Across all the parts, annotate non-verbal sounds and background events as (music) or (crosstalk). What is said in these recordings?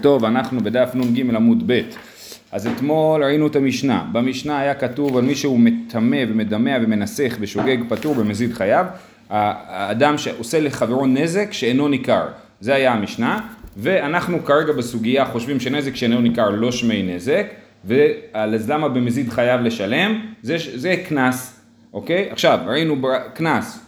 טוב, אנחנו בדף נ"ג עמוד ב', אז אתמול ראינו את המשנה, במשנה היה כתוב על מי שהוא מטמא ומדמע ומנסח בשוגג פטור במזיד חייו, האדם שעושה לחברו נזק שאינו ניכר, זה היה המשנה, ואנחנו כרגע בסוגיה חושבים שנזק שאינו ניכר לא שמי נזק, אז למה במזיד חייב לשלם? זה קנס, אוקיי? עכשיו ראינו קנס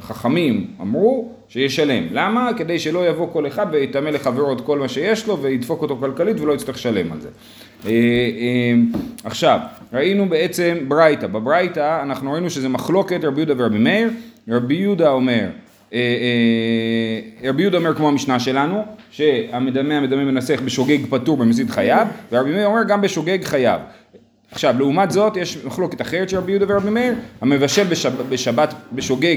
שחכמים אמרו שישלם. למה? כדי שלא יבוא כל אחד ויטמא לחברו את כל מה שיש לו וידפוק אותו כלכלית ולא יצטרך לשלם על זה. עכשיו, ראינו בעצם ברייתא. בברייתא אנחנו ראינו שזה מחלוקת רבי יהודה ורבי מאיר. רבי יהודה אומר, רבי יהודה אומר כמו המשנה שלנו, שהמדמה המדמה מנסח בשוגג פטור במזיד חייו, ורבי מאיר אומר גם בשוגג חייו. עכשיו, לעומת זאת יש מחלוקת אחרת של רבי יהודה ורבי מאיר, המבשל בשבת בשוגג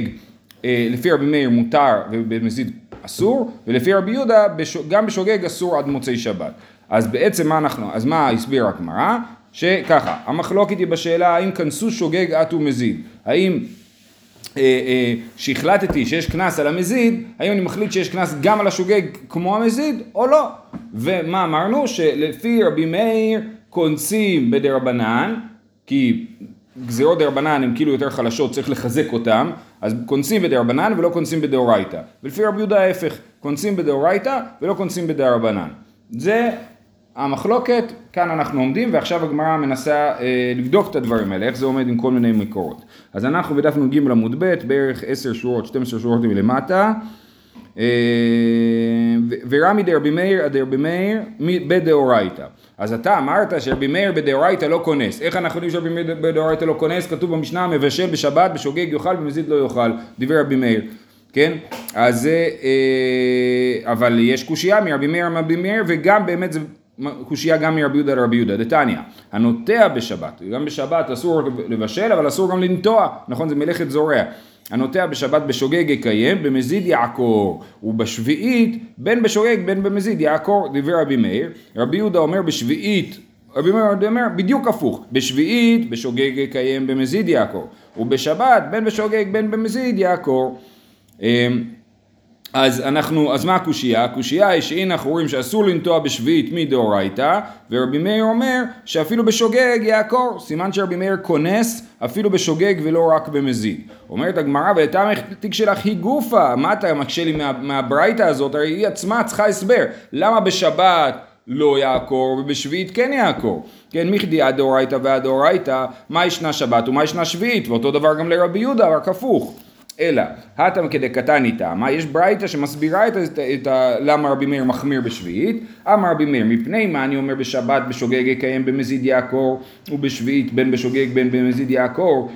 לפי רבי מאיר מותר ובמזיד אסור, ולפי רבי יהודה גם בשוגג אסור עד מוצאי שבת. אז בעצם מה אנחנו, אז מה הסבירה הגמרא? שככה, המחלוקת היא בשאלה האם כנסו שוגג עט ומזיד, האם אה, אה, שהחלטתי שיש קנס על המזיד, האם אני מחליט שיש קנס גם על השוגג כמו המזיד או לא? ומה אמרנו? שלפי רבי מאיר קונסים בדי רבנן, כי גזירות דה רבנן הן כאילו יותר חלשות, צריך לחזק אותן, אז קונסים בדי רבנן ולא קונסים בדאורייתא. ולפי רבי יהודה ההפך, קונסים בדאורייתא ולא קונסים בדי רבנן. זה המחלוקת, כאן אנחנו עומדים ועכשיו הגמרא מנסה אה, לבדוק את הדברים האלה, איך זה עומד עם כל מיני מקורות. אז אנחנו בדף נ"ג עמוד ב', בערך 10 שורות, 12 שורות מלמטה. ורמי דרבי מאיר דרבי מאיר בדאורייתא. אז אתה אמרת שרבי מאיר בדאורייתא לא כונס. איך אנחנו יודעים שרבי מאיר בדאורייתא לא כונס? כתוב במשנה מבשל בשבת, בשוגג יאכל, במזיד לא יאכל. דיבר רבי מאיר. כן? אז זה, אבל יש קושייה מרבי מאיר מרבי מאיר וגם באמת זה קושייה גם מרבי יהודה לרבי יהודה. דתניא, הנוטע בשבת, גם בשבת אסור לבשל אבל אסור גם לנטוע, נכון? זה מלאכת זורע. הנוטע בשבת בשוגג יקיים, במזיד יעקור, ובשביעית בין בשוגג בין במזיד יעקור, דברי רבי מאיר, רבי יהודה אומר בשביעית, רבי מאיר אומר בדיוק הפוך, בשביעית בשוגג יקיים במזיד יעקור, ובשבת בין בשוגג בין במזיד יעקור. אז אנחנו, אז מה הקושייה? הקושייה היא שהנה אנחנו רואים שאסור לנטוע בשביעית מדאורייתא ורבי מאיר אומר שאפילו בשוגג יעקור, סימן שרבי מאיר כונס אפילו בשוגג ולא רק במזיד. אומרת הגמרא ולטעמך תיק שלך היא גופה, מה אתה מקשה לי מה, מהברייתא הזאת? הרי היא עצמה צריכה הסבר, למה בשבת לא יעקור ובשביעית כן יעקור. כן, מכדי הדאורייתא והדאורייתא, מה ישנה שבת ומה ישנה שביעית, ואותו דבר גם לרבי יהודה, רק הפוך. אלא, הטם כדקתני טעמה, יש ברייתא שמסבירה את, את, את ה, למה רבי מאיר מחמיר בשביעית, אמר רבי מאיר, מפני מה אני אומר בשבת בשוגג יקיים במזיד יעקור, ובשביעית בין בשוגג בין במזיד יעקור,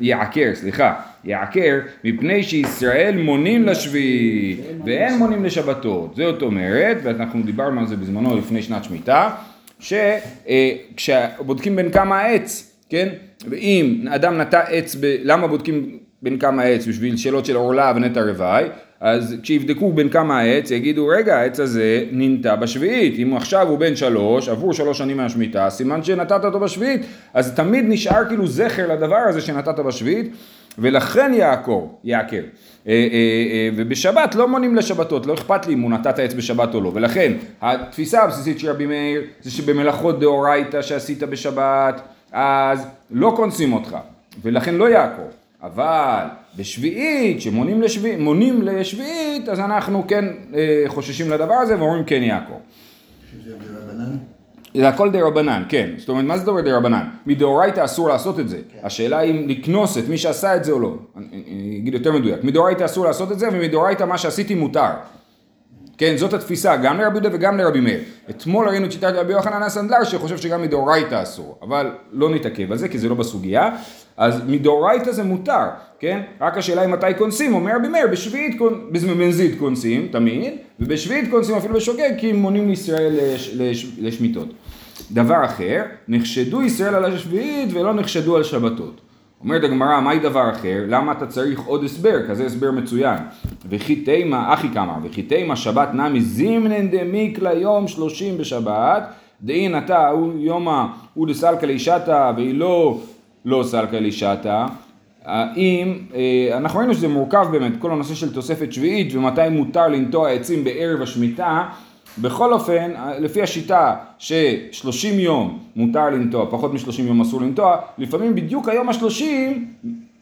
יעקר, סליחה, יעקר, מפני שישראל מונים לשביעית, ואין מונים לשבתות, זאת אומרת, ואנחנו דיברנו על זה בזמנו לפני שנת שמיטה, שכשבודקים בין כמה העץ, כן, ואם אדם נטע עץ, ב... למה בודקים בין כמה עץ בשביל שאלות של עורלה ונטע רוואי, אז כשיבדקו בין כמה העץ יגידו רגע העץ הזה ננטע בשביעית, אם עכשיו הוא בן שלוש, עברו שלוש שנים מהשמיטה, סימן שנתת אותו בשביעית, אז תמיד נשאר כאילו זכר לדבר הזה שנתת בשביעית, ולכן יעקור, יעקר. ובשבת לא מונים לשבתות, לא אכפת לי אם הוא נטע את העץ בשבת או לא, ולכן התפיסה הבסיסית של רבי מאיר זה שבמלאכות דאורייתא שעשית בשבת, אז לא קונסים אותך, ולכן לא יעקור. אבל בשביעית, שמונים לשביעית, לשביעית, אז אנחנו כן אה, חוששים לדבר הזה ואומרים כן דרבנן? זה הכל דה רבנן, כן. זאת אומרת, מה זה דבר דה רבנן? מדאורייתא אסור לעשות את זה. כן. השאלה אם לקנוס את מי שעשה את זה או לא. אני אני אגיד יותר מדויק. מדאורייתא אסור לעשות את זה, ומדאורייתא מה שעשיתי מותר. כן, זאת התפיסה, גם לרבי יהודה וגם לרבי מאיר. אתמול ראינו את שיטת רבי יוחנן הסנדלר שחושב שגם מדאורייתא אסור, אבל לא נתעכב על זה כי זה לא בסוגיה. אז מדאורייתא זה מותר, כן? רק השאלה היא מתי קונסים, אומר רבי מאיר, בשביעית, במזיד קונסים, תמיד, ובשביעית קונסים אפילו בשוגג, כי הם מונים לישראל לש, לש, לשמיטות. דבר אחר, נחשדו ישראל על השביעית ולא נחשדו על שבתות. אומרת הגמרא, מהי דבר אחר? למה אתה צריך עוד הסבר? כזה הסבר מצוין. וכי תימה, אחי כמה, וכי תימה שבת נמי זימנן דמיקלה יום שלושים בשבת, דאין אתה הוא יומא הוא דסלקא לישתא והיא לא לא סלקא לישתא, האם, אה, אנחנו ראינו שזה מורכב באמת, כל הנושא של תוספת שביעית ומתי מותר לנטוע עצים בערב השמיטה, בכל אופן, לפי השיטה ש-30 יום מותר לנטוע, פחות מ-30 יום אסור לנטוע, לפעמים בדיוק היום ה-30,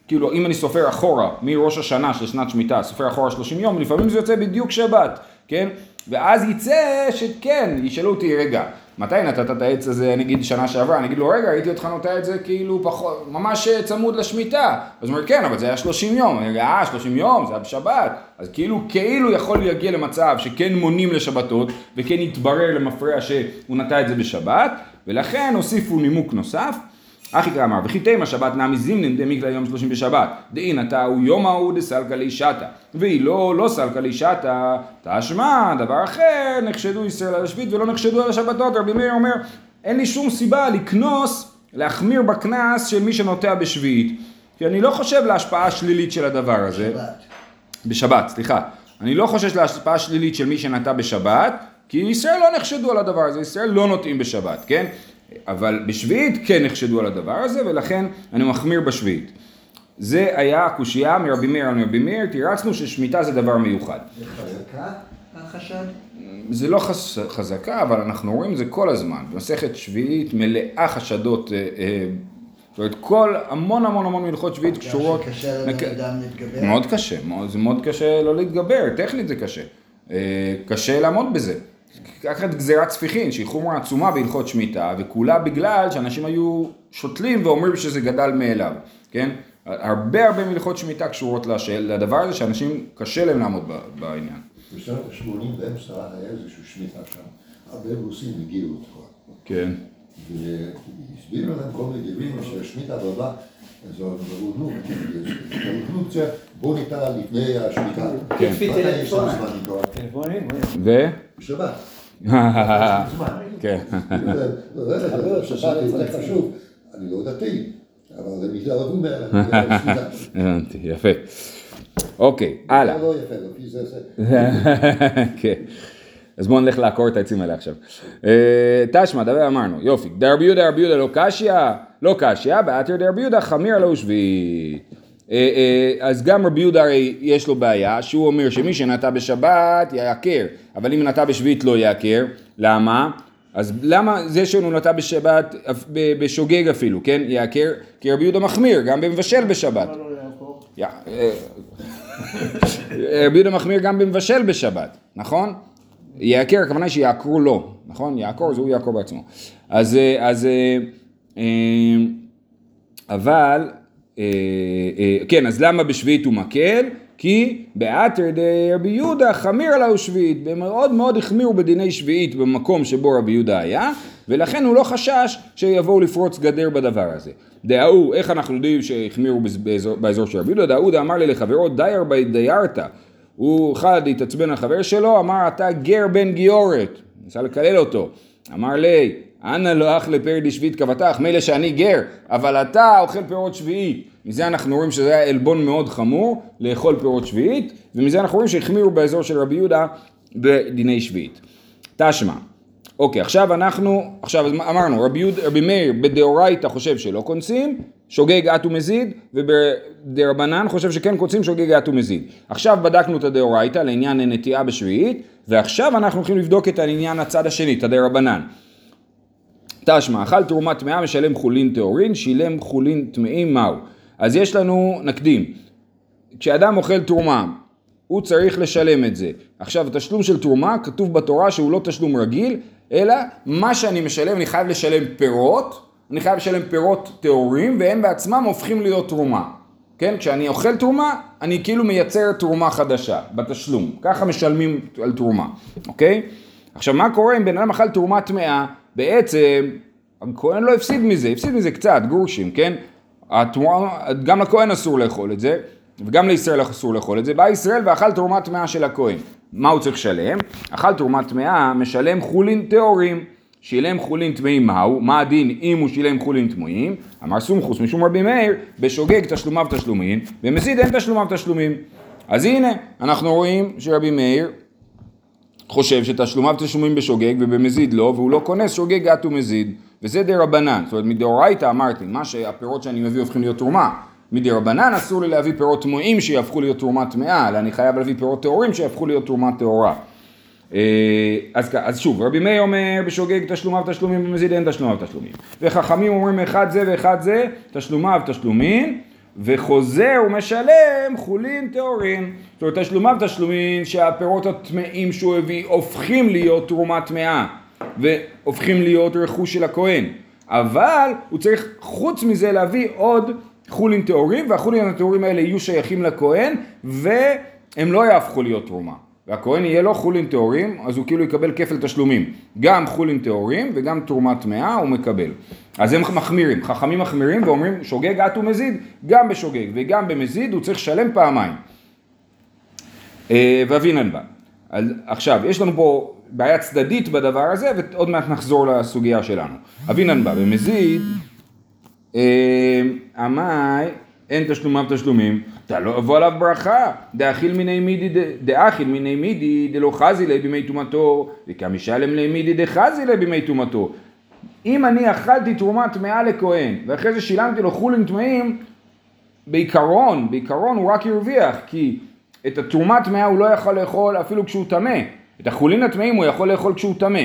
כאילו אם אני סופר אחורה מראש השנה של שנת שמיטה, סופר אחורה 30 יום, לפעמים זה יוצא בדיוק שבת, כן? ואז יצא שכן, ישאלו אותי, רגע, מתי נתת את העץ הזה, נגיד שנה שעברה, אני אגיד לו, רגע, ראיתי אותך נוטע את זה כאילו פחות, ממש צמוד לשמיטה. אז הוא אומר, כן, אבל זה היה 30 יום. אני אומר, אה, 30 יום, זה היה בשבת. אז כאילו, כאילו יכול להגיע למצב שכן מונים לשבתות, וכן יתברר למפרע שהוא נטע את זה בשבת, ולכן הוסיפו נימוק נוסף. אחי כאמר, וכי תימא שבת נמי זימנין דמיקלא יום שלושים בשבת, דאין אתה הוא יום ההוא דסלקא לישתא, והיא לא, לא סלקא לישתא, תשמע, דבר אחר, נחשדו ישראל על השביעית ולא נחשדו על השבתות, רבי מאיר אומר, אין לי שום סיבה לקנוס, להחמיר בקנס של מי שנוטע בשביעית, כי אני לא חושב להשפעה שלילית של הדבר הזה. בשבת. בשבת, סליחה. אני לא חושש להשפעה שלילית של מי שנטע בשבת, כי ישראל לא נחשדו על הדבר הזה, ישראל לא נוטעים בשבת, כן? אבל בשביעית כן נחשדו על הדבר הזה ולכן אני מחמיר בשביעית. זה היה הקושייה מרבי מאיר על רבי מאיר, תירצנו ששמיטה זה דבר מיוחד. זה חזקה החשד? זה לא חז... חזקה, אבל אנחנו רואים זה כל הזמן. במסכת שביעית מלאה חשדות, אה, אה, זאת אומרת כל, המון המון המון מלכות שביעית קשורות. שקשה לבן אדם להתגבר? מאוד קשה, מאוד, זה מאוד קשה לא להתגבר, טכנית זה קשה. אה, קשה לעמוד בזה. קח את גזירת ספיחין, שהיא חומרה עצומה בהלכות שמיטה, וכולה בגלל שאנשים היו שותלים ואומרים שזה גדל מאליו, כן? הרבה הרבה מלכות שמיטה קשורות לשאל, לדבר הזה שאנשים קשה להם לעמוד בעניין. בשנות ה-80 באמצע היה איזושהי שמיטה שם, הרבה רוסים הגיעו כבר. כן. והסבירו להם כל מיני דברים שהשמיטה הבאה אז אמרו, נו, אבולוציה, בוא ניתן לפני השמיטה. כן. ו? בשבת. (laughs) כן. אני לא דתי, אבל הם התערבו מהשמיטה. הבנתי, יפה. אוקיי, הלאה. לא יפה, לפי זה זה. (laughs) כן. אז בואו נלך לעקור את העצים האלה עכשיו. תשמע, דבר אמרנו, יופי. דרבי יהודה רבי יהודה לא קשיא, לא קשיא, דרבי יהודה חמיר לא שביעית. אז גם רבי יהודה הרי יש לו בעיה, שהוא אומר שמי שנטע בשבת יעקר, אבל אם נטע בשביעית לא יעקר, למה? אז למה זה שהוא נטע בשבת, בשוגג אפילו, כן, יעקר? כי רבי יהודה מחמיר, גם במבשל בשבת. רבי יהודה מחמיר גם במבשל בשבת, נכון? יעקר, הכוונה היא שיעקרו לו, נכון? יעקור זה הוא יעקור בעצמו. אז, אז, אבל, כן, אז למה בשביעית הוא מקל? כי באתר דרבי יהודה חמיר עליו שביעית, ומאוד מאוד החמירו בדיני שביעית במקום שבו רבי יהודה היה, ולכן הוא לא חשש שיבואו לפרוץ גדר בדבר הזה. דההוא, איך אנחנו יודעים שהחמירו באזור, באזור של רבי יהודה? דההוא דאמר לי לחברו דייר בי דיירתא הוא אחד התעצבן לחבר שלו, אמר אתה גר בן גיורת, ניסה לקלל אותו, אמר לי, אנא לא אך לפרד שביעית כבתך, מילא שאני גר, אבל אתה אוכל פירות שביעית. מזה אנחנו רואים שזה היה עלבון מאוד חמור, לאכול פירות שביעית, ומזה אנחנו רואים שהחמירו באזור של רבי יהודה בדיני שביעית. תשמע, אוקיי, עכשיו אנחנו, עכשיו אמרנו, רבי, יהוד, רבי מאיר בדאורייתא חושב שלא קונסים, שוגג אט ומזיד, ובדרבנן חושב שכן קוצים שוגג אט ומזיד. עכשיו בדקנו את הדאורייתא לעניין נטיעה בשביעית, ועכשיו אנחנו הולכים לבדוק את העניין הצד השני, את הדרבנן. תשמע, אכל תרומה טמאה משלם חולין טהורין, שילם חולין טמאים מהו. אז יש לנו, נקדים, כשאדם אוכל תרומה, הוא צריך לשלם את זה. עכשיו, התשלום של תרומה, כתוב בתורה שהוא לא תשלום רגיל, אלא מה שאני משלם, אני חייב לשלם פירות, אני חייב לשלם פירות טהורים, והם בעצמם הופכים להיות תרומה. כן? כשאני אוכל תרומה, אני כאילו מייצר תרומה חדשה בתשלום. ככה משלמים על תרומה, אוקיי? עכשיו, מה קורה אם בן אדם אכל תרומה טמאה? בעצם, הכהן לא הפסיד מזה, הפסיד מזה קצת, גורשים, כן? התרומה, גם לכהן אסור לאכול את זה, וגם לישראל אסור לאכול את זה. בא ישראל ואכל תרומה טמאה של הכהן. מה הוא צריך לשלם? אכל תרומה טמאה, משלם חולין טהורים. שילם חולין טמאים מהו? מה הדין אם הוא שילם חולין טמאים? אמר סומכוס משום רבי מאיר, בשוגג תשלומיו תשלומים, במזיד אין תשלומיו תשלומים. אז הנה, אנחנו רואים שרבי מאיר חושב שתשלומיו תשלומים בשוגג ובמזיד לא, והוא לא כונס שוגג גת ומזיד, וזה די רבנן, זאת אומרת מדאורייתא אמרתי, מה שהפירות שאני מביא הופכים להיות תרומה, מדי רבנן אסור לי להביא פירות טמאים שיהפכו להיות תרומה טמאה, אלא אני חייב להביא פירות טהורים שיהפכו להיות תרומה טהורה. אה, אז, אז שוב, רבי מאיר אומר בשוגג תשלומיו תשלומים במזיד אין תשלומיו תשלומים. וחכמים אומרים אחד זה ואחד זה תשלומיו תשלומים וחוזר ומשלם חולין טהורים. זאת אומרת תשלומיו תשלומים שהפירות הטמאים שהוא הביא הופכים להיות תרומה טמאה והופכים להיות רכוש של הכהן. אבל הוא צריך חוץ מזה להביא עוד חולין טהורים והחולין הטהורים האלה יהיו שייכים לכהן והם לא יהפכו להיות תרומה. והכהן יהיה לו חולין טהורים, אז הוא כאילו יקבל כפל תשלומים. גם חולין טהורים וגם תרומה טמאה הוא מקבל. אז הם מחמירים, חכמים מחמירים ואומרים שוגג את ומזיד, גם בשוגג וגם במזיד הוא צריך לשלם פעמיים. אה, ואבינן בא. עכשיו, יש לנו פה בעיה צדדית בדבר הזה, ועוד מעט נחזור לסוגיה שלנו. אבינן בא, במזיד, אה, עמאי, אין תשלומיו תשלומים, אתה לא אבוא עליו ברכה, דאכיל מיני מידי, דאכיל מיני מידי, דלא חזי ליה בימי טומאתו, וכמשלם ליה מידי דחזי ליה בימי טומאתו. אם אני אכלתי תרומה טמאה לכהן, ואחרי זה שילמתי לו חולין טמאים, בעיקרון, בעיקרון הוא רק הרוויח, כי את התרומה טמאה הוא לא יכול לאכול אפילו כשהוא טמא. את החולין הטמאים הוא יכול לאכול כשהוא טמא.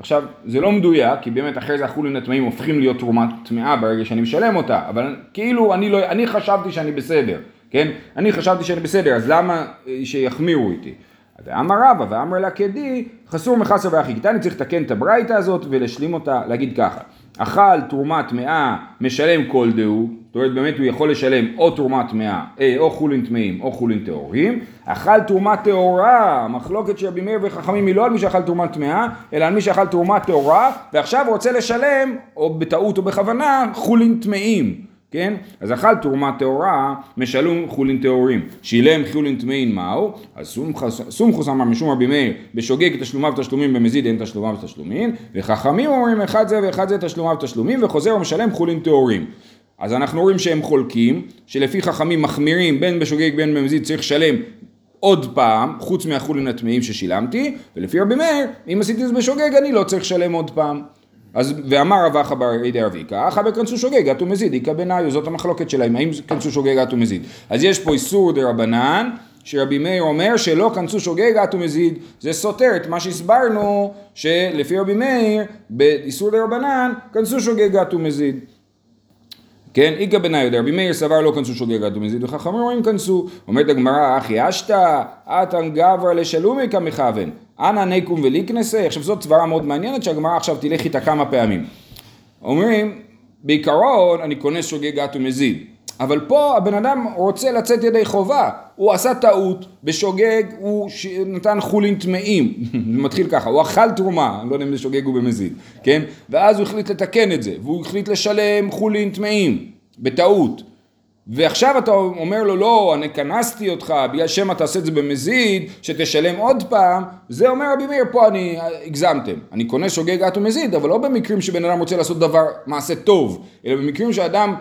עכשיו, זה לא מדויק, כי באמת אחרי זה החולין הטמאים הופכים להיות תרומה טמאה ברגע שאני משלם אותה, אבל כאילו אני, לא, אני חשבתי שאני בסדר, כן? אני חשבתי שאני בסדר, אז למה שיחמירו איתי? ואמר רבא ואמר לה כדי, חסור מחסר ואחי קטני, צריך לתקן את הברייתא הזאת ולהשלים אותה, להגיד ככה, אכל תרומה טמאה, משלם כל דהו, זאת אומרת באמת הוא יכול לשלם או תרומה טמאה, אה, או חולין טמאים או חולין טהורים, אכל תרומה טהורה, מחלוקת של רבי מאיר וחכמים היא לא על מי שאכל תרומה טמאה, אלא על מי שאכל תרומה טהורה, ועכשיו רוצה לשלם, או בטעות או בכוונה, חולין טמאים. כן? אז אכל תרומה טהורה, משלום חולין טהורים. שילם חולין טמאין מהו? אז סומכוס אמר משום רבי מאיר, בשוגג תשלומיו תשלומים במזיד אין תשלומיו תשלומים, וחכמים אומרים אחד זה ואחד זה תשלומיו תשלומים, וחוזר ומשלם חולין טהורים. אז אנחנו רואים שהם חולקים, שלפי חכמים מחמירים בין בשוגג בין במזיד צריך לשלם עוד פעם, חוץ מהחולין הטמאים ששילמתי, ולפי רבי מאיר, אם עשיתי את זה בשוגג אני לא צריך לשלם עוד פעם. אז ואמר רב אחא בר עדי ערביקה, אחא בכנסו שוגג אטו מזיד, איכא בניו, זאת המחלוקת שלהם, האם כנסו שוגג אטו מזיד. אז יש פה איסור רבנן, שרבי מאיר אומר שלא כנסו שוגג אטו מזיד, זה סותר את מה שהסברנו, שלפי רבי מאיר, באיסור דה רבנן, כנסו שוגג אטו מזיד. כן, איגא בניו דרבי מאיר סבר לא כנסו שוגג אטו מזיד, וחכמים אומרים כנסו. אומרת הגמרא, אחי אשתא, אתן גברא לשלומי כמכוון. אנא נקום וליקנסה, עכשיו זאת סברה מאוד מעניינת שהגמרא עכשיו תלך איתה כמה פעמים. אומרים, בעיקרון אני כונס שוגג גת ומזיד, אבל פה הבן אדם רוצה לצאת ידי חובה, הוא עשה טעות, בשוגג הוא ש... נתן חולין טמאים, (laughs) זה מתחיל ככה, הוא אכל תרומה, אני לא יודע אם זה שוגג או במזיד, כן? ואז הוא החליט לתקן את זה, והוא החליט לשלם חולין טמאים, בטעות. ועכשיו אתה אומר לו לא, אני כנסתי אותך בגלל שמא תעשה את זה במזיד, שתשלם עוד פעם, זה אומר רבי מאיר, פה אני, הגזמתם. אני קונה שוגג את ומזיד, אבל לא במקרים שבן אדם רוצה לעשות דבר, מעשה טוב, אלא במקרים שאדם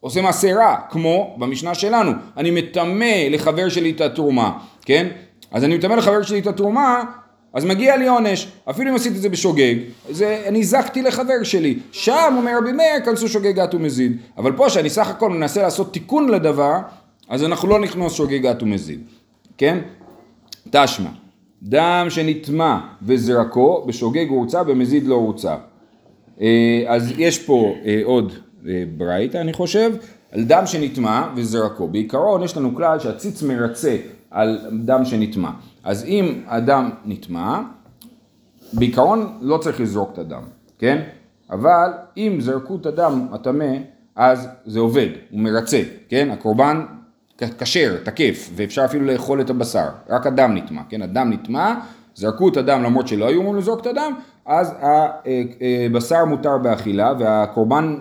עושה מעשה רע, כמו במשנה שלנו, אני מטמא לחבר שלי את התרומה, כן? אז אני מטמא לחבר שלי את התרומה, אז מגיע לי עונש, אפילו אם עשיתי את זה בשוגג, זה, אני זקתי לחבר שלי, שם אומר רבי מאיר, כנסו שוגגת ומזיד, אבל פה שאני סך הכל מנסה לעשות תיקון לדבר, אז אנחנו לא נכנס שוגגת ומזיד, כן? תשמע, דם שנטמע וזרקו, בשוגג הורצה, במזיד לא הורצה. אה, אז יש פה אה, עוד אה, ברייתא אני חושב, על דם שנטמע וזרקו. בעיקרון יש לנו כלל שהציץ מרצה על דם שנטמע. אז אם הדם נטמע, בעיקרון לא צריך לזרוק את הדם, כן? אבל אם זרקו את הדם הטמא, אז זה עובד, הוא מרצה, כן? הקורבן כשר, תקף, ואפשר אפילו לאכול את הבשר, רק הדם נטמע, כן? הדם נטמע, זרקו את הדם למרות שלא היו אמורים לזרוק את הדם, אז הבשר מותר באכילה והקורבן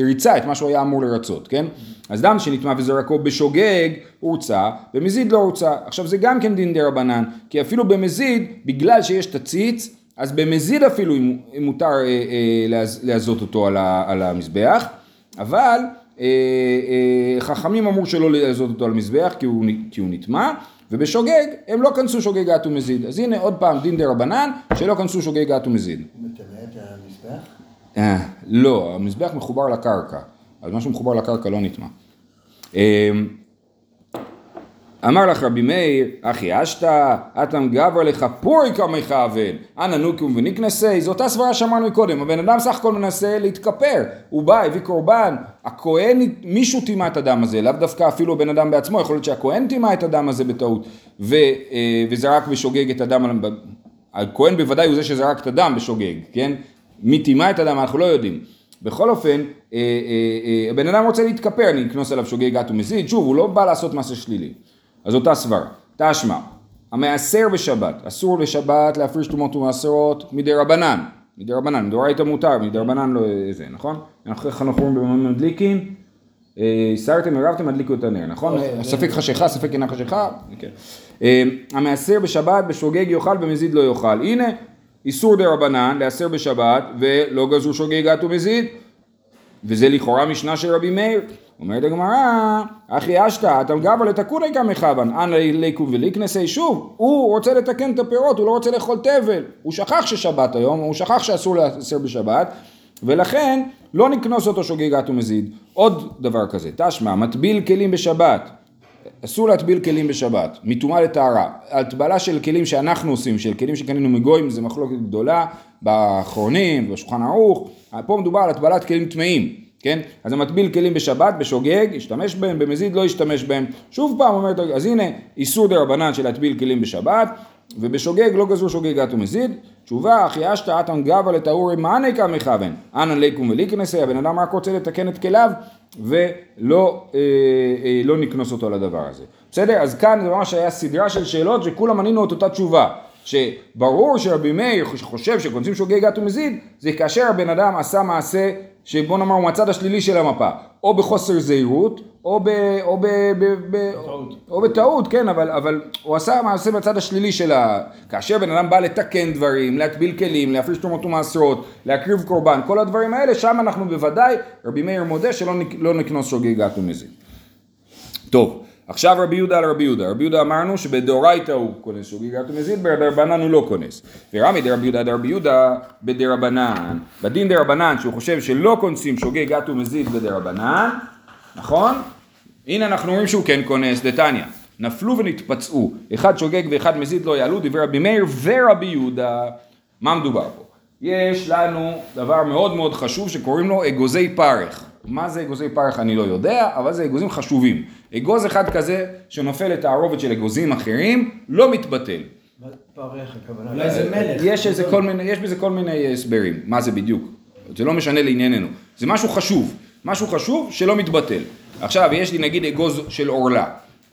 הריצה את מה שהוא היה אמור לרצות, כן? אז דם שנטמע וזרקו בשוגג הורצה, במזיד לא הורצה. עכשיו זה גם כן דין דה רבנן, כי אפילו במזיד, בגלל שיש תציץ, אז במזיד אפילו מותר אה, אה, להזות אותו על, המזבח, אבל אה, אה, חכמים אמרו שלא להזות אותו על המזבח כי הוא, הוא נטמע, ובשוגג הם לא כנסו שוגגת ומזיד. אז הנה עוד פעם דין דה רבנן שלא כנסו שוגגת ומזיד. הוא מטמא את המזבח? אה, לא, המזבח מחובר לקרקע, אז מה שמחובר לקרקע לא נטמע. אמר לך רבי מאיר, אחי אשתא, אטם גבר לך פורי קמך אבל, אנא נוקום ונקנסי, זו אותה סברה שאמרנו קודם, הבן אדם סך הכל מנסה להתכפר, הוא בא, הביא קורבן, הכהן, מישהו טימא את הדם הזה, לאו דווקא אפילו הבן אדם בעצמו, יכול להיות שהכהן טימא את הדם הזה בטעות, ו, אה, וזרק בשוגג את הדם, הכהן בוודאי הוא זה שזרק את הדם בשוגג, כן? מי טימא את הדם אנחנו לא יודעים. בכל אופן, אה, אה, הבן אדם רוצה להתכפר, אני אקנוס עליו שוגג גת ומזיד, שוב, הוא לא בא לעשות מעשה שלילי. אז אותה סברה. תשמע, המעשר בשבת, אסור בשבת להפריש תרומות ומעשרות מדי רבנן. מדי רבנן, מדאורייתא מותר, מדי רבנן לא זה, נכון? אנחנו איך אנחנו אומרים במאמר מדליקין? אה, הסרתם, עירבתם, הדליקו את הנר, נכון? ספק חשיכה, ספק אינה חשיכה. כן. אה, המעשר בשבת, בשוגג יאכל, במזיד לא יאכל. הנה, איסור דה רבנן, להסר בשבת, ולא גזרו שוגג גת ומזיד. וזה לכאורה משנה של רבי מאיר. אומרת הגמרא, אחי אשתא, אתם לתקוני גם מחבן, אנא ליקום וליקנסי, שוב, הוא רוצה לתקן את הפירות, הוא לא רוצה לאכול תבל, הוא שכח ששבת היום, הוא שכח שאסור להסר בשבת, ולכן לא נקנוס אותו שוגגת ומזיד. עוד דבר כזה, תשמע, מטביל כלים בשבת, אסור להטביל כלים בשבת, מטומאה לטהרה. הטבלה של כלים שאנחנו עושים, של כלים שקנינו מגויים, זה מחלוקת גדולה, באחרונים, בשולחן ערוך, פה מדובר על הטבלת כלים טמאים, כן? אז המטביל כלים בשבת, בשוגג, ישתמש בהם, במזיד לא ישתמש בהם. שוב פעם אומרת, אז הנה, איסור דה רבנן של להטביל כלים בשבת, ובשוגג לא גזרו שוגגת ומזיד. תשובה, אחי אשתא אתן גבה לטהורי מאני כמכוון. אנא ליקום וליקנסי, הבן אדם רק רוצה לתקן את כליו, ולא אה, אה, לא נקנוס אותו על הדבר הזה. בסדר? אז כאן זה ממש היה סדרה של שאלות שכולם ענינו את אותה תשובה. שברור שרבי מאיר חושב שקונסים שוגג גת ומזיד, זה כאשר הבן אדם עשה מעשה שבוא נאמר הוא מהצד השלילי של המפה, או בחוסר זהירות, או, ב, או, ב, ב, ב, או בטעות, כן, אבל, אבל הוא עשה מעשה בצד השלילי של ה... כאשר בן אדם בא לתקן דברים, להטביל כלים, להפריש תרומות ומעשרות, להקריב קורבן, כל הדברים האלה, שם אנחנו בוודאי, רבי מאיר מודה שלא נק, לא נקנוס שוגג גת ומזיד. טוב. עכשיו רבי יהודה על רבי יהודה, רבי יהודה אמרנו שבדאורייתא הוא כונס שוגג גת ומזיד, בדרבנן הוא לא כונס. ורמי דרבי יהודה דרבי יהודה בדרבנן, בדין דרבנן שהוא חושב שלא כונסים שוגג ומזיד בדרבנן, נכון? הנה אנחנו רואים שהוא כן כונס, דתניא. נפלו ונתפצעו, אחד שוגג ואחד מזיד לא יעלו, דברי רבי מאיר ורבי יהודה. מה מדובר פה? יש לנו דבר מאוד מאוד חשוב שקוראים לו אגוזי פרך. מה זה אגוזי פרך אני לא יודע, אבל זה אגוזים חשובים. אגוז אחד כזה שנופל לתערובת של אגוזים אחרים, לא מתבטל. פרך הכוונה. אולי זה מלך. יש, איזה כל מיני, יש בזה כל מיני הסברים, מה זה בדיוק. זה לא משנה לענייננו. זה משהו חשוב, משהו חשוב שלא מתבטל. עכשיו, יש לי נגיד אגוז של עורלה.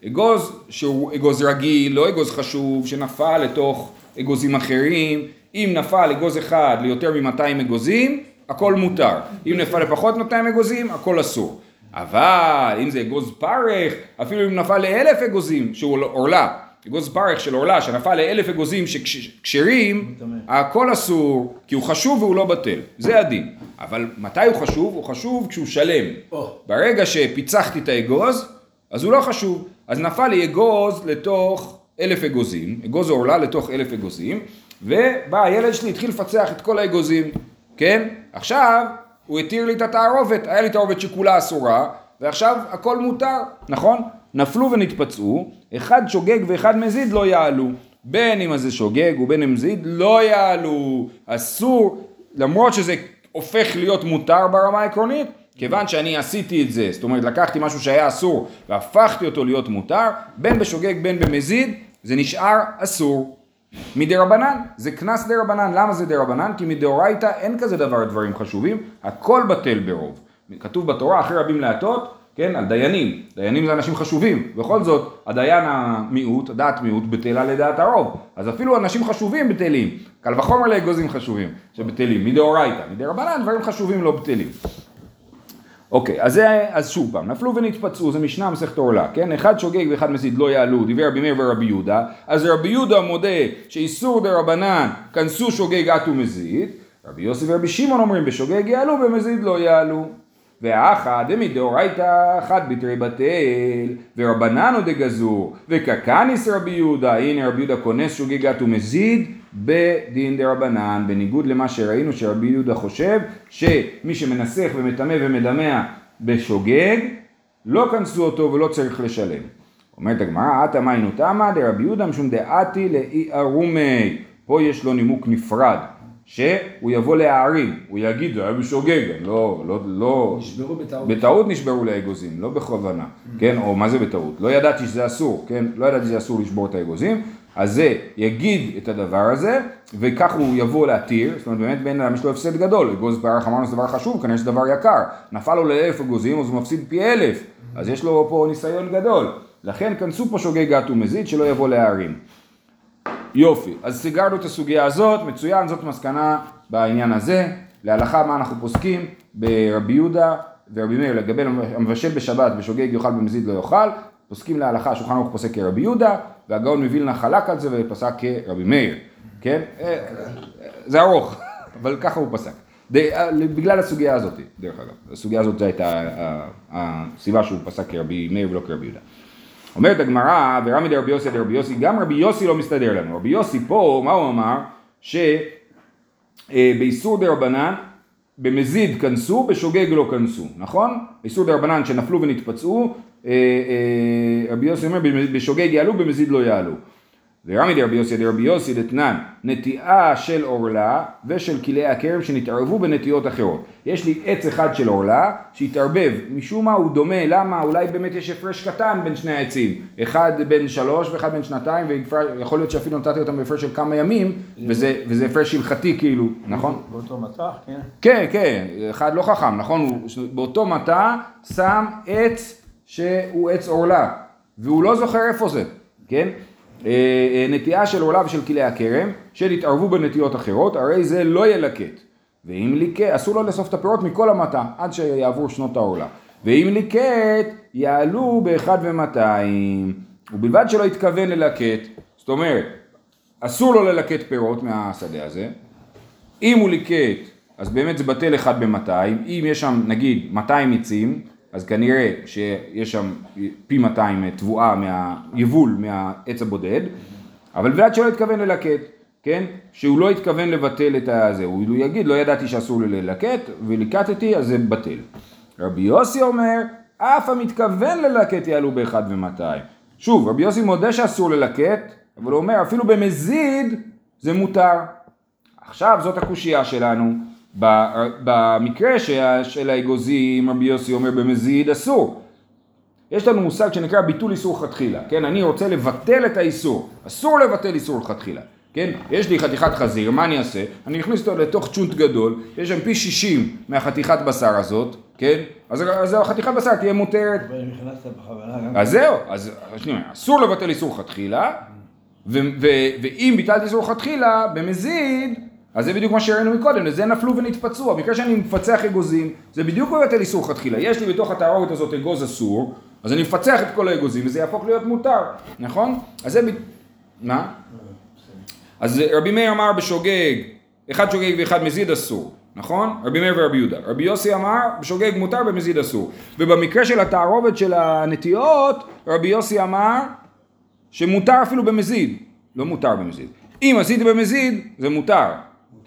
אגוז שהוא אגוז רגיל, לא אגוז חשוב, שנפל לתוך אגוזים אחרים. אם נפל אגוז אחד ליותר מ-200 אגוזים, הכל מותר. אם נפל לפחות מ-200 אגוזים, הכל אסור. אבל אם זה אגוז פרך, אפילו אם נפל לאלף אגוזים, שהוא עורלה, אגוז פרך של עורלה שנפל לאלף אגוזים שכשרים, הכל אסור, כי הוא חשוב והוא לא בטל. זה הדין. אבל מתי הוא חשוב? הוא חשוב כשהוא שלם. ברגע שפיצחתי את האגוז, אז הוא לא חשוב. אז נפל לי אגוז לתוך אלף אגוזים, אגוז עורלה לתוך אלף אגוזים, ובא הילד שלי, התחיל לפצח את כל האגוזים, כן? עכשיו הוא התיר לי את התערובת, היה לי תערובת שכולה אסורה, ועכשיו הכל מותר, נכון? נפלו ונתפצעו, אחד שוגג ואחד מזיד לא יעלו. בין אם זה שוגג ובין אם מזיד לא יעלו. אסור, למרות שזה הופך להיות מותר ברמה העקרונית, כיוון שאני עשיתי את זה, זאת אומרת לקחתי משהו שהיה אסור והפכתי אותו להיות מותר, בין בשוגג בין במזיד, זה נשאר אסור. מדרבנן, זה קנס דרבנן, למה זה דרבנן? כי מדאורייתא אין כזה דבר דברים חשובים, הכל בטל ברוב. כתוב בתורה, אחרי רבים להטות, כן, על דיינים, זה אנשים חשובים, בכל זאת, הדיין המיעוט, הדעת מיעוט בטלה לדעת הרוב, אז אפילו אנשים חשובים בטלים, קל וחומר לאגוזים חשובים שבטלים, מדאורייתא, מדרבנן דברים חשובים לא בטלים. אוקיי, אז, זה, אז שוב פעם, נפלו ונתפצעו, זה משנה מסכת עורלה, כן? אחד שוגג ואחד מסית לא יעלו, דיבר רבי מאיר ורבי יהודה, אז רבי יהודה מודה שאיסור דרבנן כנסו שוגג את ומזיד, רבי יוסי ורבי שמעון אומרים בשוגג יעלו, במזיד לא יעלו. והאחא דמדאורייתא אחת בתרי בטל, ורבננו דגזור, וקקניס רבי יהודה, הנה רבי יהודה כונס שוגגת ומזיד, בדין דרבנן, בניגוד למה שראינו שרבי יהודה חושב, שמי שמנסח ומטמא ומדמע בשוגג, לא כנסו אותו ולא צריך לשלם. אומרת הגמרא, עתה מיינו תמא דרבי יהודה משום דעתי לאי ארומי. פה יש לו נימוק נפרד, שהוא יבוא להערים, הוא יגיד, זה היה בשוגג, לא, לא, לא, נשברו בטעות. בטעות נשברו לאגוזים, לא בכוונה, כן, או מה זה בטעות, לא ידעתי שזה אסור, כן, לא ידעתי שזה אסור לשבור את האגוזים, אז זה יגיד את הדבר הזה, וכך הוא יבוא להתיר, זאת אומרת באמת בן אדם יש לו הפסד גדול, אגוז פרח אמרנו זה דבר חשוב, כנראה שזה דבר יקר, נפל לו לאלף אגוזים אז הוא מפסיד פי אלף, אז יש לו פה ניסיון גדול, לכן כנסו פה שוגג גת ומזיד שלא יבוא להערים. יופי, אז סיגרנו את הסוגיה הזאת, מצוין, זאת מסקנה בעניין הזה. להלכה מה אנחנו פוסקים ברבי יהודה ורבי מאיר לגבי המבשל בשבת ושוגג יאכל במזיד לא יאכל, פוסקים להלכה, השולחן ערוך פוסק כרבי יהודה, והגאון מווילנה חלק על זה ופסק כרבי מאיר, כן? אה, זה ארוך, (laughs) אבל ככה הוא פסק. אה, בגלל הסוגיה הזאת, דרך אגב, הסוגיה הזאת הייתה ה- ה- הסיבה שהוא פסק כרבי מאיר ולא כרבי יהודה. אומרת הגמרא, ורמי דרבי יוסי דרבי יוסי, גם רבי יוסי לא מסתדר לנו. רבי יוסי פה, מה הוא אמר? שבאיסור דרבנן, במזיד כנסו, בשוגג לא כנסו, נכון? איסור דרבנן שנפלו ונתפצעו, אה, אה, רבי יוסי אומר, בשוגג יעלו, במזיד לא יעלו. ורמי דרבי יוסי דרבי יוסי דתנן, נטיעה של עורלה ושל כלאי הכרם שנתערבו בנטיעות אחרות. יש לי עץ אחד של עורלה שהתערבב, משום מה הוא דומה, למה? אולי באמת יש הפרש קטן בין שני העצים, אחד בן שלוש ואחד בן שנתיים, ויכול להיות שאפילו נתתי אותם בהפרש של כמה ימים, וזה, וזה הפרש הלכתי כאילו, נכון? באותו מטח, כן. כן, כן, אחד לא חכם, נכון? הוא באותו מטע שם עץ שהוא עץ עורלה, והוא לא זוכר איפה זה, כן? אה, אה, נטיעה של עורלה ושל כלי הכרם, שהתערבו בנטיות אחרות, הרי זה לא ילקט. ואם ליקט, אסור לו לאסוף את הפירות מכל המטע, עד שיעברו שנות העורלה. ואם ליקט, יעלו באחד ומאתיים. ובלבד שלא התכוון ללקט, זאת אומרת, אסור לו ללקט פירות מהשדה הזה, אם הוא ליקט, אז באמת זה בטל אחד ב-200, אם יש שם נגיד 200 עצים, אז כנראה שיש שם פי 200 תבואה, מה, יבול מהעץ הבודד, אבל בלבד שלא התכוון ללקט, כן? שהוא לא התכוון לבטל את הזה, הוא יגיד לא ידעתי שאסור לי ללקט וליקטתי אז זה בטל. רבי יוסי אומר, אף המתכוון ללקט יעלו באחד ומאתיים. שוב, רבי יוסי מודה שאסור ללקט, אבל הוא אומר אפילו במזיד זה מותר. עכשיו זאת הקושייה שלנו. במקרה של האגוזים רבי יוסי אומר במזיד אסור. יש לנו מושג שנקרא ביטול איסור לכתחילה, כן? אני רוצה לבטל את האיסור, אסור לבטל איסור לכתחילה, כן? יש לי חתיכת חזיר, מה אני אעשה? אני אכניס אותו לתוך צ'ונט גדול, יש שם פי 60 מהחתיכת בשר הזאת, כן? אז, אז החתיכת בשר תהיה מותרת. אז זהו, אז שנייה, אסור לבטל איסור ו- ואם ביטלתי איסור לכתחילה, במזיד, אז זה בדיוק מה שראינו מקודם, לזה נפלו ונתפצעו, המקרה שאני מפצח אגוזים, זה בדיוק מבטל איסור לכתחילה, יש לי בתוך התערובת הזאת אגוז אסור, אז אני מפצח את כל האגוזים וזה יהפוך להיות מותר, נכון? אז זה, מה? אז רבי מאיר אמר בשוגג, אחד שוגג ואחד מזיד אסור, נכון? רבי מאיר ורבי יהודה. רבי יוסי אמר בשוגג מותר במזיד אסור. ובמקרה של התערובת של הנטיות, רבי יוסי אמר שמותר אפילו במזיד, לא מותר במזיד. אם עשית במזיד, זה מותר.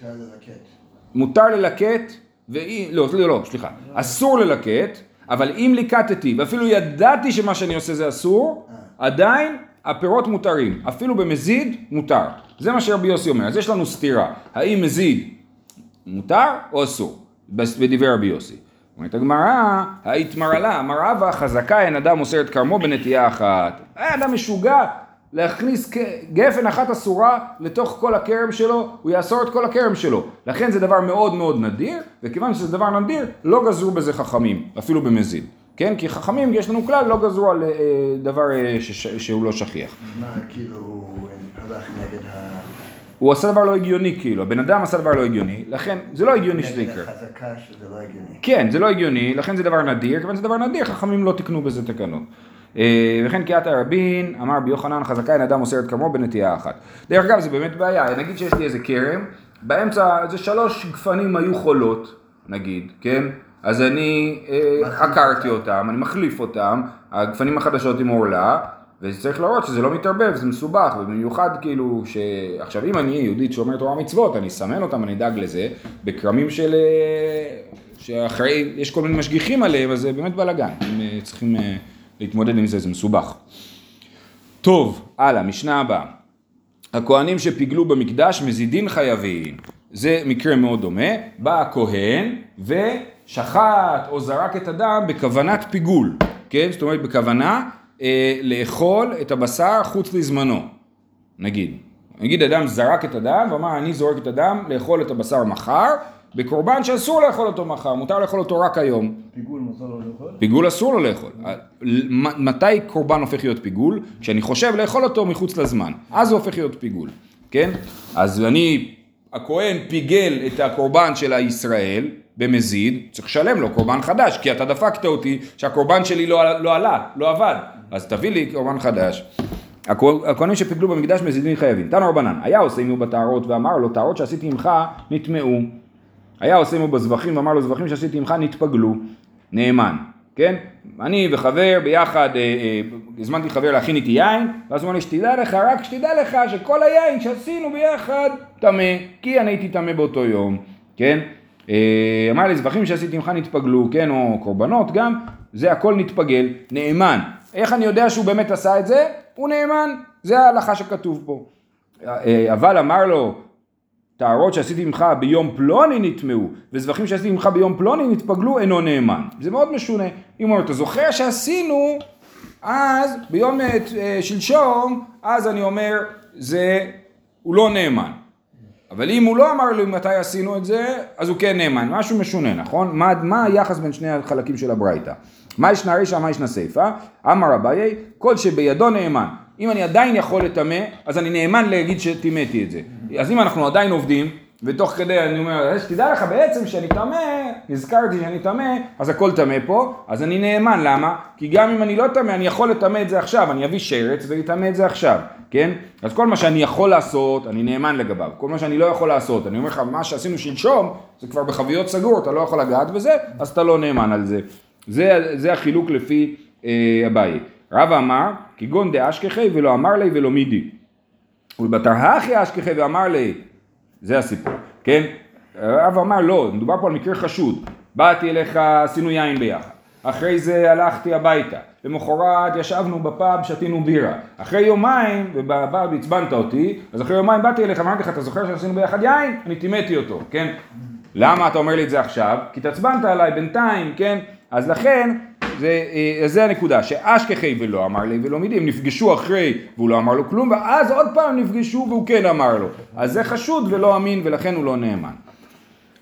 מותר ללקט. מותר ללקט, ואם, לא, לא, לא, סליחה, אסור ללקט, אבל אם ליקטתי, ואפילו ידעתי שמה שאני עושה זה אסור, עדיין הפירות מותרים, אפילו במזיד מותר. זה מה שרבי יוסי אומר, אז יש לנו סתירה, האם מזיד מותר או אסור, בדברי רבי יוסי. אומרת הגמרא, ההתמרה לה, מראה והחזקה אין אדם מוסר את כרמו בנטייה אחת. היה אדם משוגע להכניס גפן אחת אסורה לתוך כל הכרם שלו, הוא יאסור את כל הכרם שלו. לכן זה דבר מאוד מאוד נדיר, וכיוון שזה דבר נדיר, לא גזרו בזה חכמים, אפילו במזיד. כן? כי חכמים, יש לנו כלל, לא גזרו על אה, דבר אה, שש- שהוא לא שכיח. מה, כאילו, הוא הלך נגד ה... הוא עשה דבר לא הגיוני כאילו, הבן אדם עשה דבר לא הגיוני, לכן זה לא הגיוני שזה נגד יקרה. החזקה שזה לא הגיוני. כן, זה לא הגיוני, לכן זה דבר נדיר, כיוון שזה דבר נדיר, חכמים לא תיקנו בזה תקנות. אה, וכן קריאת הרבין, אמר רבי יוחנן חזקה אין אדם מוסר את כרמו בנטייה אחת. דרך אגב זה באמת בעיה, נגיד שיש לי איזה כרם, באמצע איזה שלוש גפנים היו חולות, נגיד, כן? אז אני אה, עקרתי אותם. אני מחליף אותם, הגפנים החדשות עם עורלה, וצריך להראות שזה לא מתערבב, זה מסובך, ובמיוחד כאילו, ש... עכשיו אם אני יהודית שומרת תורה מצוות, אני אסמן אותם, אני אדאג לזה, בכרמים של... אה, שאחרי, יש כל מיני משגיחים עליהם, אז זה באמת בלאגן. אה, צריכים להתמודד עם זה, זה מסובך. טוב, הלאה, משנה הבאה. הכהנים שפיגלו במקדש מזידין חייבים. זה מקרה מאוד דומה. בא הכהן ושחט או זרק את הדם בכוונת פיגול, כן? זאת אומרת בכוונה אה, לאכול את הבשר חוץ לזמנו, נגיד. נגיד אדם זרק את הדם ואמר אני זורק את הדם לאכול את הבשר מחר, בקורבן שאסור לאכול אותו מחר, מותר לאכול אותו רק היום. פיגול מותר לו לאכול? פיגול אסור לו לאכול. מתי קורבן הופך להיות פיגול? כשאני חושב לאכול אותו מחוץ לזמן. אז הוא הופך להיות פיגול, כן? אז אני, הכהן פיגל את הקורבן של הישראל במזיד, צריך לשלם לו קורבן חדש, כי אתה דפקת אותי שהקורבן שלי לא, לא עלה, לא עבד. אז תביא לי קורבן חדש. הכהנים שפיגלו במקדש מזידים חייבים. תנו רבנן, היה עושה עמו בטהרות ואמר לו, טהרות שעשיתי עמך נטמעו. היה עושה עמו בזבחים ואמר לו, זבחים שעשיתי עמך נתפגלו. נאמן, כן? אני וחבר ביחד, אה, אה, הזמנתי חבר להכין איתי יין, ואז הוא אמר לי, שתדע לך, רק שתדע לך שכל היין שעשינו ביחד טמא, כי אני הייתי טמא באותו יום, כן? אה, אמר לי, זבחים שעשיתי עמך נתפגלו, כן? או קורבנות גם, זה הכל נתפגל, נאמן. איך אני יודע שהוא באמת עשה את זה? הוא נאמן, זה ההלכה שכתוב פה. אה, אבל אמר לו, טהרות שעשיתי ממך ביום פלוני נטמעו, וזבחים שעשיתי ממך ביום פלוני נתפגלו, אינו נאמן. זה מאוד משונה. אם הוא אומר, אתה זוכר שעשינו, אז ביום אה, אה, שלשום, אז אני אומר, זה, הוא לא נאמן. אבל אם הוא לא אמר לי מתי עשינו את זה, אז הוא כן נאמן. משהו משונה, נכון? מה, מה היחס בין שני החלקים של הברייתא? מה ישנה רישא, מה ישנה סיפא? אמר אביי, כל שבידו נאמן. אם אני עדיין יכול לטמא, אז אני נאמן להגיד שטימאתי את זה. אז אם אנחנו עדיין עובדים, ותוך כדי אני אומר, "אה, שתדע לך בעצם שאני טמא, נזכרתי שאני טמא, אז הכל טמא פה, אז אני נאמן, למה? כי גם אם אני לא טמא, אני יכול לטמא את זה עכשיו, אני אביא שרץ ואטמא את זה עכשיו, כן? אז כל מה שאני יכול לעשות, אני נאמן לגביו. כל מה שאני לא יכול לעשות, אני אומר לך, מה שעשינו שלשום, זה כבר בחביות סגור, אתה לא יכול לגעת בזה, אז אתה לא נאמן על זה. זה, זה החילוק לפי אה, אביי. רבא אמר, כגון דאשכחי ולא אמר לי ולא מידי. ולבתרהכי אשכחי ואמר לי, זה הסיפור, כן? רב אמר לא, מדובר פה על מקרה חשוד. באתי אליך, עשינו יין ביחד. אחרי זה הלכתי הביתה. למחרת ישבנו בפאב, שתינו בירה. אחרי יומיים, ובפאב עצבנת אותי, אז אחרי יומיים באתי אליך, אמרתי לך, אתה זוכר שעשינו ביחד יין? אני טימאתי אותו, כן? למה אתה אומר לי את זה עכשיו? כי התעצבנת עליי בינתיים, כן? אז לכן, זה, אה, זה הנקודה, שאשכחי ולא אמר לי ולא מידי, הם נפגשו אחרי והוא לא אמר לו כלום, ואז עוד פעם נפגשו והוא כן אמר לו. אז זה חשוד ולא אמין ולכן הוא לא נאמן.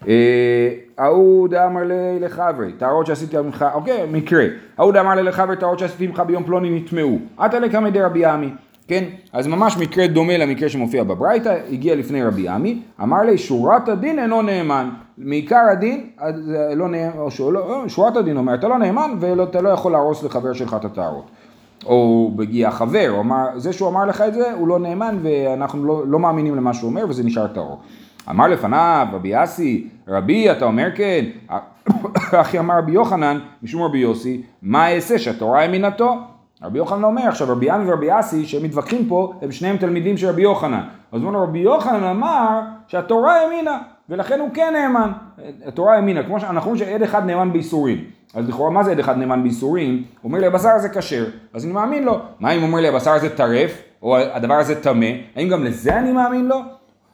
אה, ההוא דאמר לי לחברי, טהרות שעשיתי ממך, אוקיי, מקרה. ההוא דאמר לי לחברי, טהרות שעשיתי ממך ביום פלוני נטמעו. עתה לקמא דרבי עמי. כן, אז ממש מקרה דומה למקרה שמופיע בברייתא, הגיע לפני רבי עמי, אמר לי שורת הדין אינו נאמן, מעיקר הדין, אז זה לא נאמן, או לא, שורת הדין אומר, אתה לא נאמן ואתה לא יכול להרוס לחבר שלך את הטהרות. או מגיע חבר, הוא אמר, זה שהוא אמר לך את זה, הוא לא נאמן ואנחנו לא, לא מאמינים למה שהוא אומר וזה נשאר טהור. אמר לפניו רבי אסי, רבי אתה אומר כן, (coughs) אחי אמר רבי יוחנן, משום רבי יוסי, מה אעשה שהתורה אמינתו? רבי יוחנן אומר, עכשיו רבי עמי ורבי אסי שהם מתווכחים פה, הם שניהם תלמידים של רבי יוחנן. אז הוא אומר, רבי יוחנן אמר שהתורה האמינה, ולכן הוא כן נאמן. התורה האמינה, כמו שאנחנו אומרים שעד אחד נאמן בייסורים. אז לכאורה מה זה עד אחד נאמן בייסורים? הוא אומר לי הבשר הזה כשר, אז אני מאמין לו. מה אם אומר לי הבשר הזה טרף, או הדבר הזה טמא, האם גם לזה אני מאמין לו?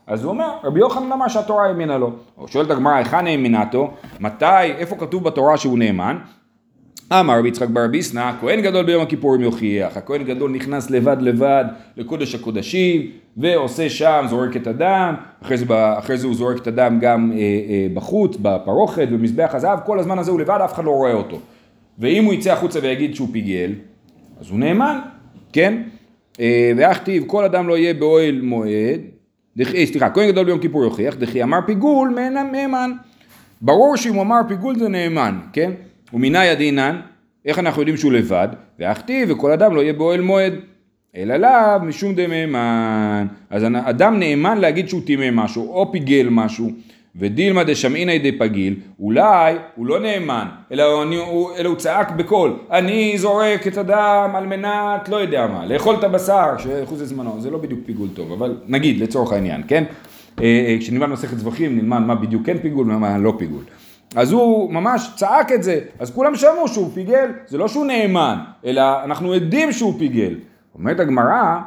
אז הוא אומר, רבי יוחנן אמר שהתורה האמינה לו. הוא שואל את הגמרא, היכן האמינתו? מתי, איפה כתוב בתורה שהוא נאמן? אמר רבי יצחק בר ביסנא, כהן גדול ביום הכיפורים יוכיח. הכהן גדול נכנס לבד לבד לקודש הקודשים, ועושה שם, זורק את הדם, אחרי זה, אחרי זה הוא זורק את הדם גם אה, אה, בחוץ, בפרוכת, במזבח הזהב, כל הזמן הזה הוא לבד, אף אחד לא רואה אותו. ואם הוא יצא החוצה ויגיד שהוא פיגל, אז הוא נאמן, כן? אה, ואכתיב, כל אדם לא יהיה באוהל מועד, דכ, אה, סליחה, כהן גדול ביום כיפור יוכיח, דכי אמר פיגול, נאמן. ברור שאם הוא אמר פיגול זה נאמן, כן? ומנאי הדינן, איך אנחנו יודעים שהוא לבד? ואכתיב וכל אדם לא יהיה באוהל מועד. אלא לאו משום דמאמן. אז אדם נאמן להגיד שהוא טימא משהו, או פיגל משהו. ודילמא דשמעינא דפגיל, אולי הוא לא נאמן, אלא, אני, הוא, אלא הוא צעק בקול, אני זורק את הדם על מנת, לא יודע מה, לאכול את הבשר, שאחוז זמנו, זה לא בדיוק פיגול טוב, אבל נגיד לצורך העניין, כן? כשנלמד מסכת זבחים נלמד מה בדיוק כן פיגול ומה לא פיגול. אז הוא ממש צעק את זה, אז כולם שמעו שהוא פיגל, זה לא שהוא נאמן, אלא אנחנו עדים שהוא פיגל. אומרת הגמרא,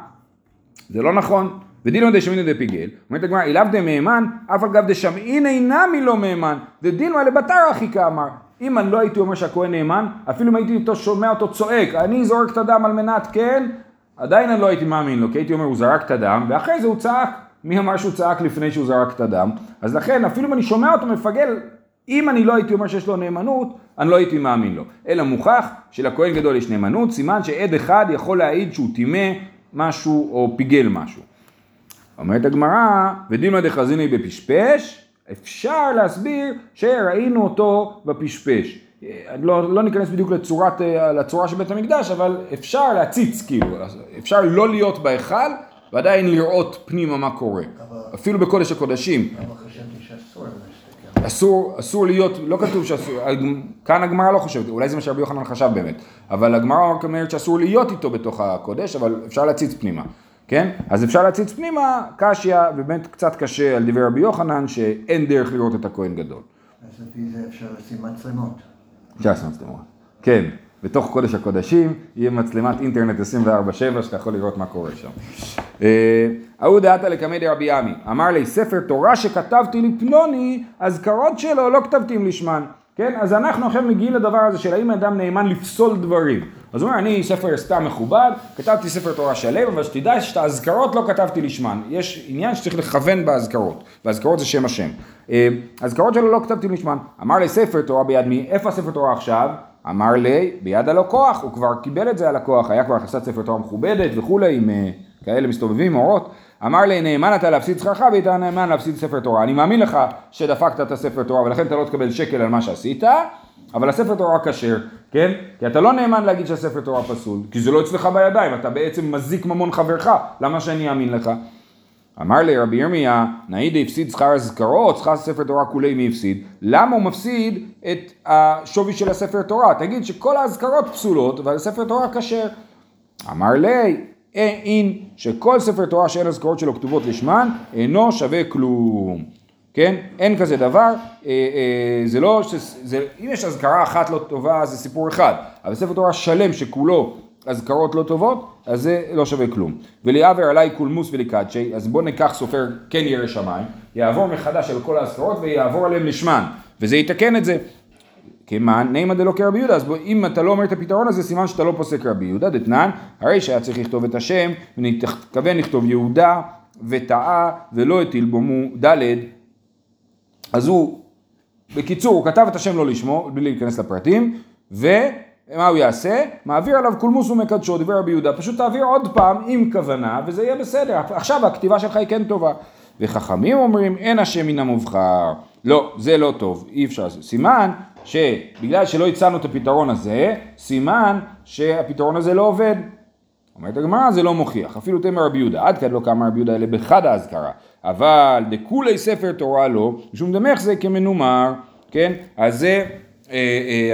זה לא נכון. ודילמה דשמינא דפיגל, אומרת הגמרא, אילאו דמהימן, אף אגב דשמעין אינמי לא מהימן, דדילמה לבתר אחי כאמר. אם אני לא הייתי אומר שהכהן נאמן, אפילו אם הייתי אותו שומע אותו צועק, אני זורק את הדם על מנת כן, עדיין אני לא הייתי מאמין לו, כי הייתי אומר הוא זרק את הדם, ואחרי זה הוא צעק. מי אמר שהוא צעק לפני שהוא זרק את הדם? אז לכן, אפילו אם אני שומע אותו מפגל, אם אני לא הייתי אומר שיש לו נאמנות, אני לא הייתי מאמין לו. אלא מוכח שלכהן גדול יש נאמנות, סימן שעד אחד יכול להעיד שהוא טימא משהו או פיגל משהו. אומרת הגמרא, ודילמה דחזיני בפשפש, אפשר להסביר שראינו אותו בפשפש. לא, לא ניכנס בדיוק לצורת, לצורה של בית המקדש, אבל אפשר להציץ כאילו, אפשר לא להיות בהיכל ועדיין לראות פנימה מה קורה, אפילו בקודש הקודשים. אבל חשבתי שאסור. אסור, אסור להיות, לא כתוב שאסור, כאן הגמרא לא חושבת, אולי זה מה שרבי יוחנן חשב באמת, אבל הגמרא אומרת שאסור להיות איתו בתוך הקודש, אבל אפשר להציץ פנימה, כן? אז אפשר להציץ פנימה, קשיא, ובאמת קצת קשה על דברי רבי יוחנן, שאין דרך לראות את הכהן גדול. אז לפי זה אפשר לשים מצלמות. אפשר לעשות מצלמות. כן, בתוך קודש הקודשים יהיה מצלמת אינטרנט 24/7 שאתה יכול לראות מה קורה שם. אה, ההוא דעתה לקמא דרבי עמי, אמר לי ספר תורה שכתבתי לפלוני, אזכרות שלו לא כתבתי עם לשמן. כן, אז אנחנו עכשיו מגיעים לדבר הזה של האם אדם נאמן לפסול דברים. אז הוא אומר, אני ספר סתם מכובד, כתבתי ספר תורה שלם, אבל שתדע שאת האזכרות לא כתבתי לשמן. יש עניין שצריך לכוון באזכרות, והאזכרות זה שם השם. אה, אזכרות שלו לא כתבתי לשמן. אמר לי ספר תורה ביד מי, איפה הספר תורה עכשיו? אמר לי, ביד הלקוח, הוא כבר קיבל את זה הלקוח, היה כבר הכנסת ספר תורה מכובדת וכולי, עם אה, כאלה מסתובבים, אורות. אמר לי, נאמן אתה להפסיד שכרך והיית נאמן להפסיד ספר תורה. אני מאמין לך שדפקת את הספר תורה ולכן אתה לא תקבל שקל על מה שעשית, אבל הספר תורה כשר, כן? כי אתה לא נאמן להגיד שהספר תורה פסול, כי זה לא אצלך בידיים, אתה בעצם מזיק ממון חברך, למה שאני אאמין לך? אמר לי רבי ירמיה, נאידה הפסיד שכר אזכרות, שכר ספר תורה כולי מי הפסיד? למה הוא מפסיד את השווי של הספר תורה? תגיד שכל האזכרות פסולות, אבל תורה כשר. אמר לי, אין שכל ספר תורה שאין אזכרות שלו כתובות לשמן, אינו שווה כלום. כן? אין כזה דבר, אה, אה, זה לא, זה, אם יש אזכרה אחת לא טובה זה סיפור אחד, אבל ספר תורה שלם שכולו אזכרות לא טובות, אז זה לא שווה כלום. וליעבר עליי קולמוס ולקדשי, אז בוא ניקח סופר כן ירא שמיים, יעבור מחדש על כל האזכרות ויעבור עליהם לשמן, וזה יתקן את זה. כמען נימא דלא כרבי יהודה, אז בוא, אם אתה לא אומר את הפתרון הזה, סימן שאתה לא פוסק רבי יהודה, דתנן, הרי שהיה צריך לכתוב את השם, ונתכוון לכתוב יהודה וטעה, ולא הטיל בו ד', אז הוא, בקיצור, הוא כתב את השם לא לשמו, בלי להיכנס לפרטים, ומה הוא יעשה? מעביר עליו קולמוס ומקדשו, דבר רבי יהודה, פשוט תעביר עוד פעם עם כוונה, וזה יהיה בסדר, עכשיו הכתיבה שלך היא כן טובה. וחכמים אומרים, אין השם מן המובחר. לא, זה לא טוב, אי אפשר. סימן שבגלל שלא הצענו את הפתרון הזה, סימן שהפתרון הזה לא עובד. אומרת הגמרא זה לא מוכיח, אפילו תמר רבי יהודה, עד כאן לא קמה רבי יהודה אלא בחד האזכרה, אבל דכולי ספר תורה לא, משום דמך זה כמנומר, כן? אז זה,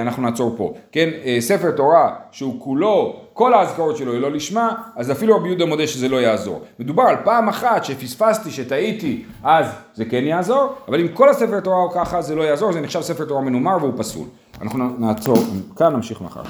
אנחנו נעצור פה, כן? אה, ספר תורה שהוא כולו, כל האזכרות שלו היא לא לשמה, אז אפילו רבי יהודה מודה שזה לא יעזור. מדובר על פעם אחת שפספסתי, שטעיתי, אז זה כן יעזור, אבל אם כל הספר תורה הוא ככה זה לא יעזור, זה נחשב ספר תורה מנומר והוא פסול. אנחנו נעצור, כאן נמשיך מחר.